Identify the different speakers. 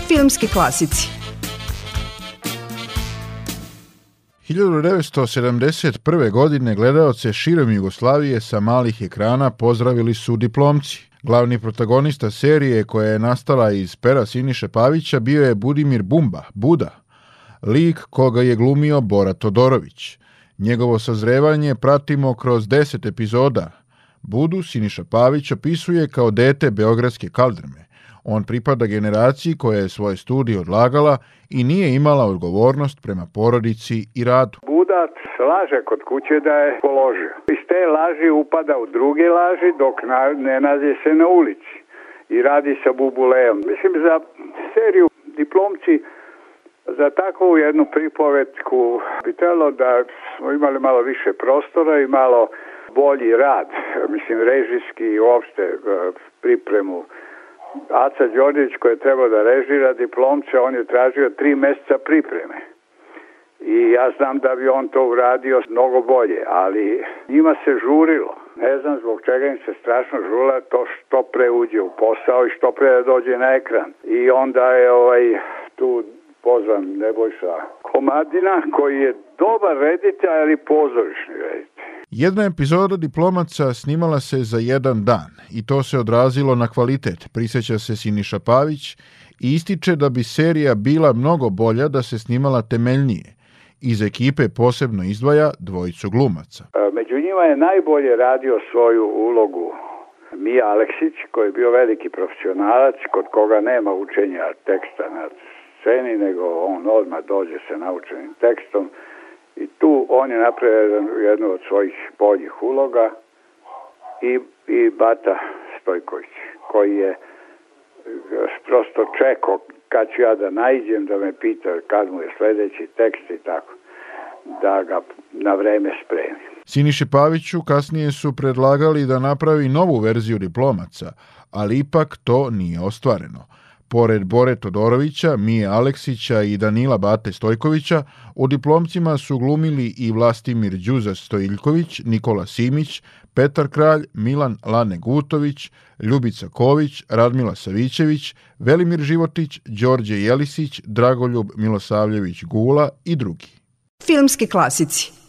Speaker 1: filmski klasici. 1971. godine gledaoce širom Jugoslavije sa malih ekrana pozdravili su diplomci. Glavni protagonista serije koja je nastala iz pera Siniše Pavića bio je Budimir Bumba, Buda, lik koga je glumio Bora Todorović. Njegovo sazrevanje pratimo kroz deset epizoda. Budu Siniša Pavić opisuje kao dete Beogradske kaldrme – on pripada generaciji koja je svoje studije odlagala i nije imala odgovornost prema porodici i radu.
Speaker 2: Budac laže kod kuće da je položio. Iz te laži upada u druge laži dok ne nazije se na ulici i radi sa bubulejom. Mislim za seriju diplomci za takvu jednu pripovetku bi da smo imali malo više prostora i malo bolji rad, mislim režijski i uopšte e, pripremu Aca Đorđić koji je trebao da režira diplomce, on je tražio tri mjeseca pripreme. I ja znam da bi on to uradio mnogo bolje, ali njima se žurilo. Ne znam zbog čega im se strašno žula to što pre uđe u posao i što pre da dođe na ekran. I onda je ovaj, tu pozvan Nebojša Komadina koji je dobar reditelj, ali pozorišni
Speaker 1: jedna epizoda diplomaca snimala se za jedan dan i to se odrazilo na kvalitet, prisjeća se Siniša Pavić i ističe da bi serija bila mnogo bolja da se snimala temeljnije. Iz ekipe posebno izdvaja dvojicu glumaca. E,
Speaker 2: među njima je najbolje radio svoju ulogu Mija Aleksić koji je bio veliki profesionalac kod koga nema učenja teksta na sceni nego on odmah dođe sa naučenim tekstom i tu on je napravio jednu od svojih boljih uloga i, i Bata Stojković koji je eh, prosto čekao kad ću ja da najđem da me pita kad mu je sljedeći tekst i tako da ga na vreme spremi.
Speaker 1: Siniše Paviću kasnije su predlagali da napravi novu verziju diplomaca, ali ipak to nije ostvareno. Pored Bore Todorovića, Mije Aleksića i Danila Bate Stojkovića, u diplomcima su glumili i Vlastimir Đuza Stojiljković, Nikola Simić, Petar Kralj, Milan Lane Gutović, Ljubica Ković, Radmila Savićević, Velimir Životić, Đorđe Jelisić, Dragoljub Milosavljević Gula i drugi. Filmski klasici